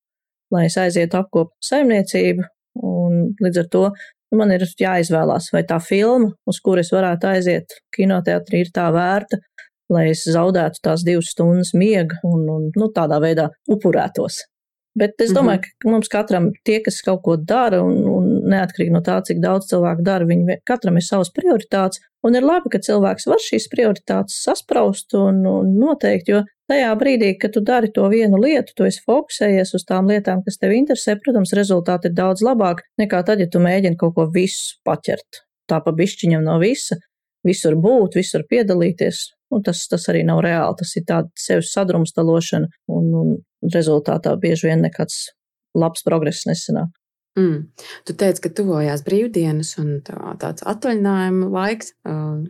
lai es aizietu apkopu saimniecību, un līdz ar to man ir jāizvēlās, vai tā filma, uz kuras varētu aiziet kinoteātrī, ir tā vērta, lai es zaudētu tās divas stundas miega un, un nu, tādā veidā upurētos. Bet es domāju, mm -hmm. ka mums katram tie, kas kaut ko dara, un, un neatkarīgi no tā, cik daudz cilvēku dara, viņi katram ir savas prioritātes. Un ir labi, ka cilvēks var šīs prioritātes saspraust un, un noteikt, jo tajā brīdī, kad tu dari to vienu lietu, tu esi fokusējies uz tām lietām, kas tev interesē, protams, rezultāti ir daudz labāk nekā tad, ja tu mēģini kaut ko visu paķert. Tā pa bišķiņam no visa, visur būt, visur piedalīties. Nu, tas, tas arī nav reāli. Tas ir tāds sevis sadrumstalošana, un, un rezultātā bieži vien nekāds labs progress nesanāk. Mm. Tu teici, ka tuvojās brīvdienas un tā, tāds atvaļinājuma laiks. Uh,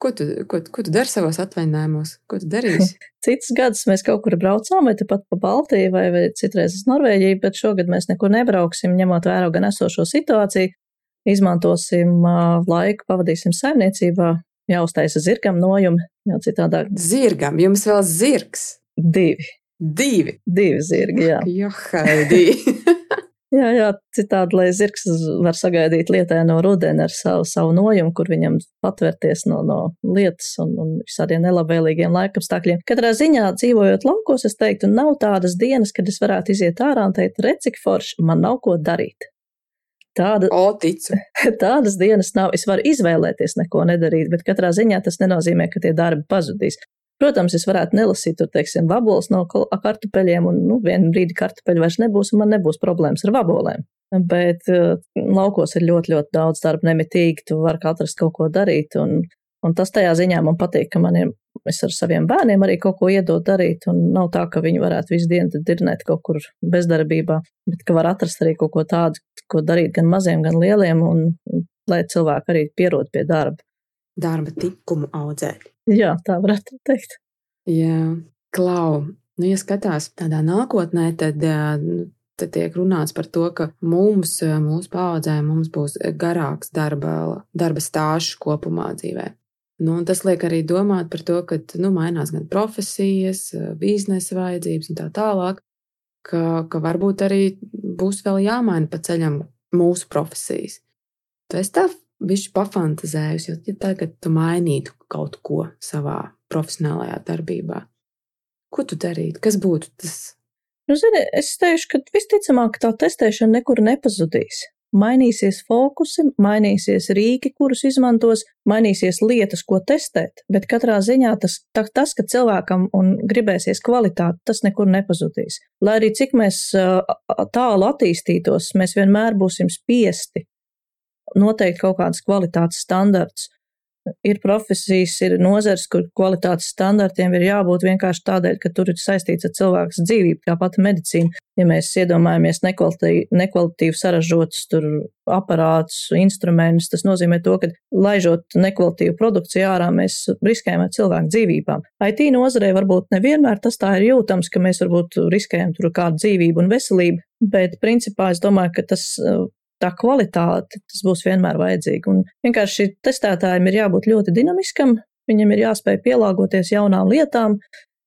ko, tu, ko, ko tu dari savos atvaļinājumos? Ko tu darīsi? Citus gadus mēs kaut kur braucām, vai tepat pa Baltiju, vai, vai citreiz uz Norvēģiju, bet šogad mēs nekur nebrauksim, ņemot vērā gan esošo situāciju. Izmantosim uh, laiku, pavadīsim saimniecībā, jāuztaisa zirgam nojumi, jo citādāk. Zirgam, jums vēl zirgs? Divi. Divi. Divi zirgi, jā. Jo, Haidī. jā, jā, citādi, lai zirgs var sagaidīt lietai no rudena ar savu, savu nojumu, kur viņam patvērties no, no lietas un, un visādiem nelabvēlīgiem laikapstākļiem. Katrā ziņā dzīvojot laukos, es teiktu, nav tādas dienas, kad es varētu iziet ārā un teikt, recik forši, man nav ko darīt. Tāda, o, ticu. Tādas dienas nav. Es varu izvēlēties neko nedarīt, bet katrā ziņā tas nenozīmē, ka tie darbi pazudīs. Protams, es varētu nelasīt, tur, teiksim, vaboles no kartupeļiem, un nu, vienā brīdī kartupeļu vairs nebūs, un man nebūs problēmas ar vabolēm. Bet uh, laukos ir ļoti, ļoti daudz darba, nemitīgi, tu vari atrast kaut ko darīt, un, un tas tajā ziņā man patīk, ka man ir es ar saviem bērniem arī kaut ko iedod darīt, un nav tā, ka viņi varētu visu dienu dirnēt kaut kur bezdarbībā, bet ka var atrast arī kaut ko tādu, ko darīt gan maziem, gan lieliem, un, lai cilvēki arī pierod pie darba. Darba tikumu audzēt. Jā, tā varētu teikt. Jā, klau. Nu, ja skatās tādā nākotnē, tad, nu, tad tiek runāts par to, ka mums, mūsu paudzē, mums būs garāks darba, darba stāsts kopumā dzīvē. Nu, tas liek arī domāt par to, ka nu, mainās gan profesijas, biznesa vajadzības un tā tālāk, ka, ka varbūt arī būs vēl jāmaina pa ceļam mūsu profesijas. Tu esi tā bišķi pafantazējusi, jo ja tagad tu mainītu kaut ko savā profesionālajā darbībā. Ko tu darītu? Kas būtu tas? Nu, zini, es teikšu, ka visticamāk tā testēšana nekur nepazudīs. Mainīsies fokusi, mainīsies rīki, kurus izmantos, mainīsies lietas, ko testēt, bet katrā ziņā tas, tas ka cilvēkam un gribēsies kvalitāti, tas nekur nepazudīs. Lai arī cik mēs tālu attīstītos, mēs vienmēr būsim spiesti noteikt kaut kādas kvalitātes standarts. Ir profesijas, ir nozars, kur kvalitātes standartiem ir jābūt vienkārši tādēļ, ka tur ir saistīts ar cilvēks dzīvību, kā pati medicīna. Ja mēs iedomājamies nekvalitīvi, nekvalitīvi saražotus aparātus, instrumentus, tas nozīmē to, ka laižot nekvalitīvu produkciju ārā, mēs riskējam ar cilvēku dzīvībām. IT nozarē varbūt nevienmēr tas tā ir jūtams, ka mēs varbūt riskējam tur kādu dzīvību un veselību, bet principā es domāju, ka tas tā kvalitāte, tas būs vienmēr vajadzīgi. Un vienkārši testētājiem ir jābūt ļoti dinamiskam, viņam ir jāspēj pielāgoties jaunām lietām,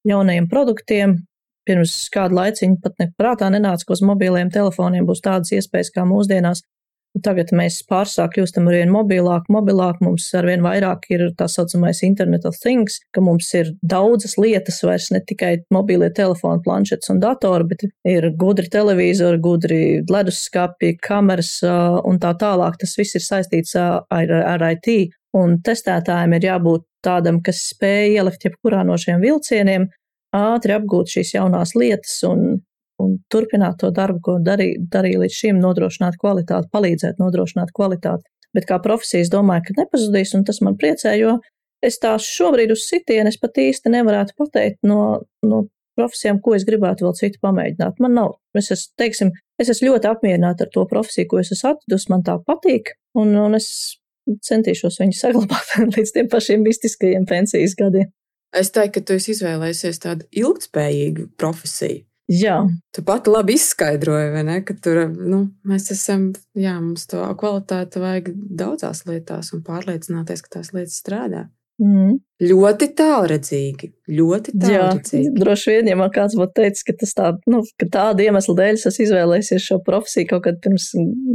jaunajiem produktiem. Pirms kādu laiciņu pat neprātā nenāca, ka uz mobiliem telefoniem būs tādas iespējas kā mūsdienās Tagad mēs pārsāk kļūstam arvien mobilāk, mobilāk, mums arvien vairāk ir tā saucamais Internet of Things, ka mums ir daudzas lietas, vairs ne tikai mobilie telefoni, planšets un datori, bet ir gudri televizori, gudri leduskapi, kameras un tā tālāk. Tas viss ir saistīts ar, ar IT, un testētājiem ir jābūt tādam, kas spēj ielikt jebkurā no šiem vilcieniem, ātri apgūt šīs jaunās lietas un un turpināt to darbu, ko darīju darī līdz šim, nodrošināt kvalitāti, palīdzēt nodrošināt kvalitāti. Bet kā profesijas domāju, ka nepazudīs, un tas man priecē, jo es tā šobrīd uz sitienu es pat īsti nevarētu pateikt no, no profesijām, ko es gribētu vēl citu pamēģināt. Man nav, es esmu, teiksim, es esmu ļoti apmierināta ar to profesiju, ko es esmu atradusi, man tā patīk, un, un es centīšos viņu saglabāt līdz tiem pašiem mistiskajiem pensijas gadiem. Es teiktu, ka tu esi izvēlējies tādu ilgspējīgu profesiju. Jā. Tu pati labi izskaidroji, vai ne? Ka tur nu, mēs esam, jā, mums to kvalitāti vajag daudzās lietās un pārliecināties, ka tās lietas strādā. Mm. Ļoti tālredzīgi. Ļoti tālredzīgi. Jā, droši vien, ja man kāds būtu teicis, ka, tā, nu, ka tāda iemesla dēļ es izvēlējies šo profesiju kaut kad pirms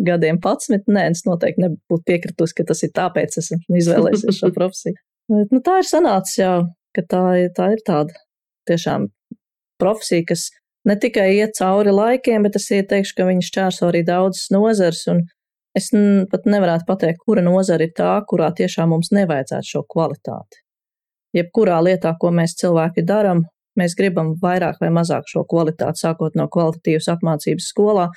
gadiem pats, nē, es noteikti nebūtu piekritus, ka tas ir tāpēc, es esmu izvēlējies šo profesiju. Bet, nu, tā ir sanācis, jā, ka tā, tā ir tāda tiešām profesija, kas ne tikai iet cauri laikiem, bet es ieteikšu, ka viņi šķērso arī daudzas nozars. Es pat nevarētu pateikt, kura nozara ir tā, kurā tiešām mums nevajadzētu šo kvalitāti. Jebkurā lietā, ko mēs cilvēki darām, mēs gribam vairāk vai mazāk šo kvalitāti, sākot no kvalitatīvas apmācības skolā,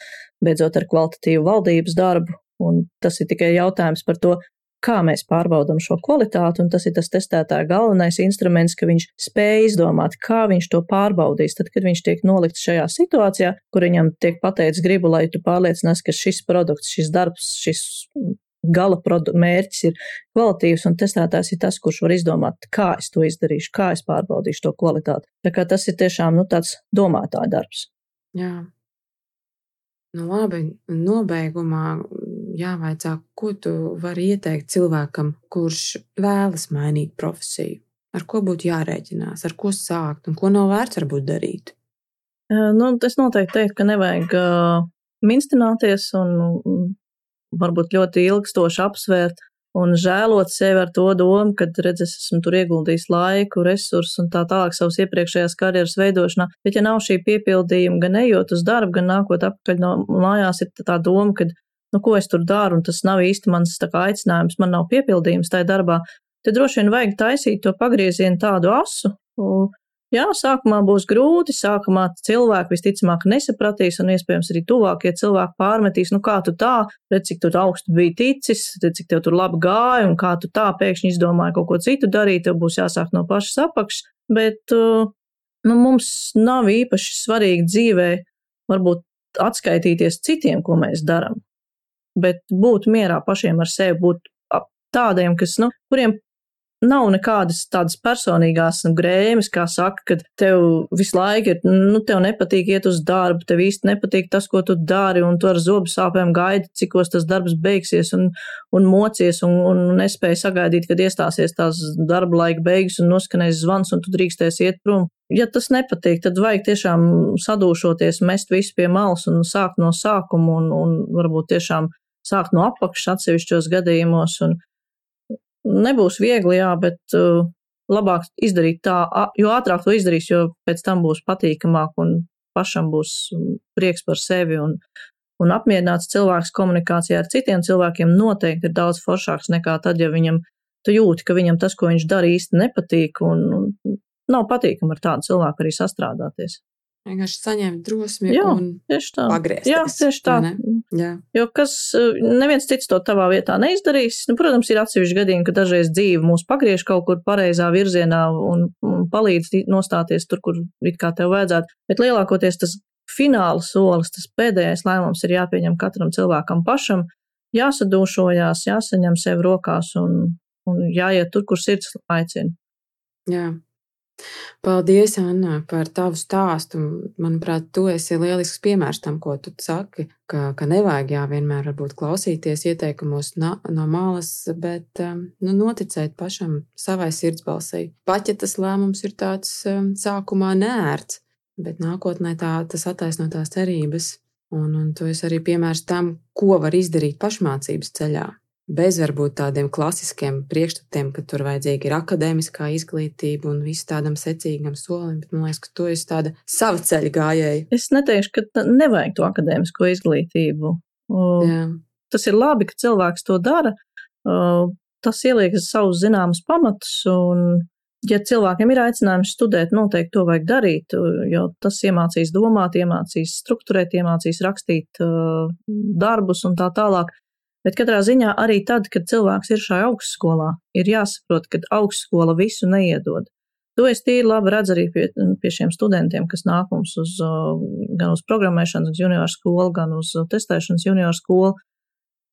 beidzot ar kvalitatīvu valdības darbu. Un tas ir tikai jautājums par to, kā mēs pārbaudām šo kvalitāti, tas ir tas testētāja galvenais instruments, ka viņš spēj izdomāt, kā viņš to pārbaudīs. Tad, kad viņš tiek nolikts šajā situācijā, kur viņam tiek pateikts, gribu, lai tu pārliecināsi, ka šis produkts, šis darbs, šis gala mērķis ir kvalitīvs, un testētājs ir tas, kurš var izdomāt, kā es to izdarīšu, kā es pārbaudīšu to kvalitāti. Tā kā tas ir tiešām nu, tāds domātāja darbs. Jā. Nu, labi, nobeigumā jāvaicā, ko tu vari ieteikt cilvēkam, kurš vēlas mainīt profesiju? Ar ko būtu jārēķinās, ar ko sākt un ko nav vērts varbūt darīt? Nu, es noteikti teiktu, ka nevajag uh, minstināties un, varbūt ļoti ilgstoši apsvērt un žēlot sevi ar to domu, ka, redz, es esmu tur ieguldījis laiku, resursus un tā tālāk savas iepriekšējās karjeras veidošanā. Bet, ja nav šī piepildījuma, gan ejot uz darbu, gan nākot apakaļ no mājās, ir tā doma, ka nu, ko es tur daru, un tas nav īsti mans kā, aicinājums, man nav piepildījums tajā darbā, tad droši vien vajag taisīt to pagriezienu tādu asu. Jā, sākumā būs grūti, sākumā cilvēki visticamāk nesapratīs, un iespējams arī tuvākie cilvēki pārmetīs, nu kā tu tā, redz, cik tur augstu bija ticis, redz, cik tev tur labi gāja, un kā tu tā pēkšņi izdomāji kaut ko citu darīt, tev būs jāsāk no pašas apakšas, bet nu, mums nav īpaši svarīgi dzīvē varbūt atskaitīties citiem, ko mēs darām bet būt mierā pašiem ar sevi, būt tādiem, kas, nu, kuriem nav nekādas tādas personīgās grēmas, kā saka, ka tev visu laiku ir, nu, tev nepatīk iet uz darbu, tev īsti nepatīk tas, ko tu dari, un tu ar zobu sāpēm gaidi, cikos tas darbs beigsies, un, un mocies, un, un nespēji sagaidīt, kad iestāsies tās darba laika beigas, un noskanēs zvans, un tu drīksties iet prom. Ja tas nepatīk, tad vajag tiešām sadūšoties, mest visu pie malas un sākt no sākuma, un, un varbūt tiešām sākt no apakšas atsevišķos gadījumos. Nebūs viegli, jā, bet uh, labāk izdarīt tā, jo ātrāk to izdarīs, jo pēc tam būs patīkamāk un pašam būs prieks par sevi un Un apmierināts cilvēks komunikācijā ar citiem cilvēkiem noteikti ir daudz foršāks nekā tad, ja viņam tu jūti, ka viņam tas, ko viņš dara, īsti nepatīk. Un, un nav patīkami ar tādu cilvēku arī sastrādāties. Vienkārši saņemt drosmi Jā, un pagriezt. Jā, tieši tā. Jā. Jo kas eh, neviens cits to tavā vietā neizdarīs. Nu, protams, ir atsevišķi gadījumi, ka dažreiz dzīve mūs pagriež kaut kur pareizā virzienā un, un palīdz nostāties tur, kur it kā tev vajadzētu. Bet lielākoties tas fināla solis, tas pēdējais lēmums ir jāpieņem katram cilvēkam pašam, jāsadūšojās, jāsaņem sev rokās un, un jāiet tur, kur sirds aicina. Jā. Paldies, Anna, par tavu stāstu. Manuprāt, tu esi lielisks piemērs tam, ko tu saki. Ka, ka nevajag jā, vienmēr klausīties ieteikumos no, no malas, bet um, nu, noticēt pašam savai sirdsbalsī. Pat ja tas lēmums ir tāds um, sākumā nērts, bet nākotnē tā, tas attaisno tās cerības. Un, un tu esi arī piemērs tam, ko var izdarīt pašmācības ceļā bez varbūt tādiem klasiskiem priekšstatiem, ka tur vajadzīga ir akadēmiskā izglītība un viss tādam secīgam solim, bet man liekas, ka tu esi tāda sava ceļa gājēja. Es neteikšu, ka nevajag to akadēmisko izglītību. Tas ir labi, ka cilvēks to dara. Tas ieliek savus zināmus pamatus, un, ja cilvēkiem ir aicinājums studēt, noteikti to vajag darīt, jo tas iemācīs domāt, iemācīs struktūrēt, iemācīs rakstīt darbus un tā tālāk. Bet katrā ziņā arī tad, kad cilvēks ir šajā augstskolā, ir jāsaprot, ka augstskola visu neiedod. To es tīri labi redzu arī pie, pie šiem studentiem, kas nāk mums uz, gan uz programmēšanas junioru skolu, gan uz testēšanas junioru skolu.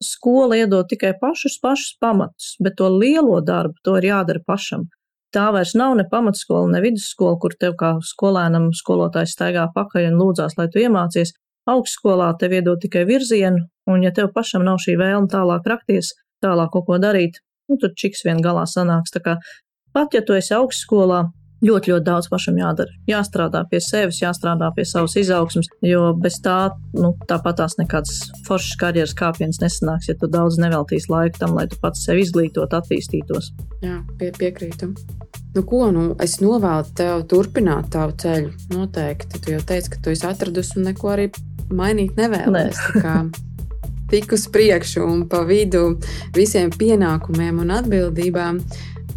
Skola iedod tikai pašus, pašus pamatus, bet to lielo darbu to ir jādara pašam. Tā vairs nav ne pamatskola, ne vidusskola, kur tev kā skolēnam skolotājs staigā pakaļ un lūdzās, lai tu iemācies. Augstskolā tev iedod tikai virzienu, Un, ja tev pašam nav šī vēlme tālāk rakties, tālāk kaut ko darīt, nu, tad čiks vien galā sanāks. Tā kā pat, ja tu esi augstskolā, ļoti, ļoti daudz pašam jādara. Jāstrādā pie sevis, jāstrādā pie savas izaugsmas, jo bez tā, nu, tāpat tās nekāds foršs karjeras kāpiens nesanāks, ja tu daudz neveltīsi laiku tam, lai tu pats sevi izglītot, attīstītos. Jā, pie, piekrītu. Nu, ko nu es novēlu tev turpināt tavu ceļu? Noteikti. Tu jau teici, ka tu esi atradusi un neko arī mainīt nevēlies. Ne tik uz priekšu un pa vidu visiem pienākumiem un atbildībām.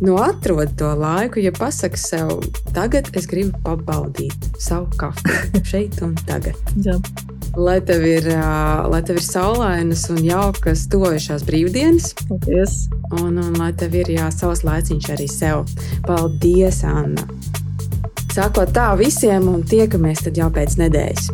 Nu, atrod to laiku, ja pasaki sev, tagad es gribu pabaudīt savu kafiju šeit un tagad. Jā. Lai tev ir, lai tev ir saulainas un jaukas tojušās brīvdienas. Paldies! Un, un lai tev ir jā, savs laiciņš arī sev. Paldies, Anna! Sākot tā visiem un tiekamies tad jau pēc nedēļas.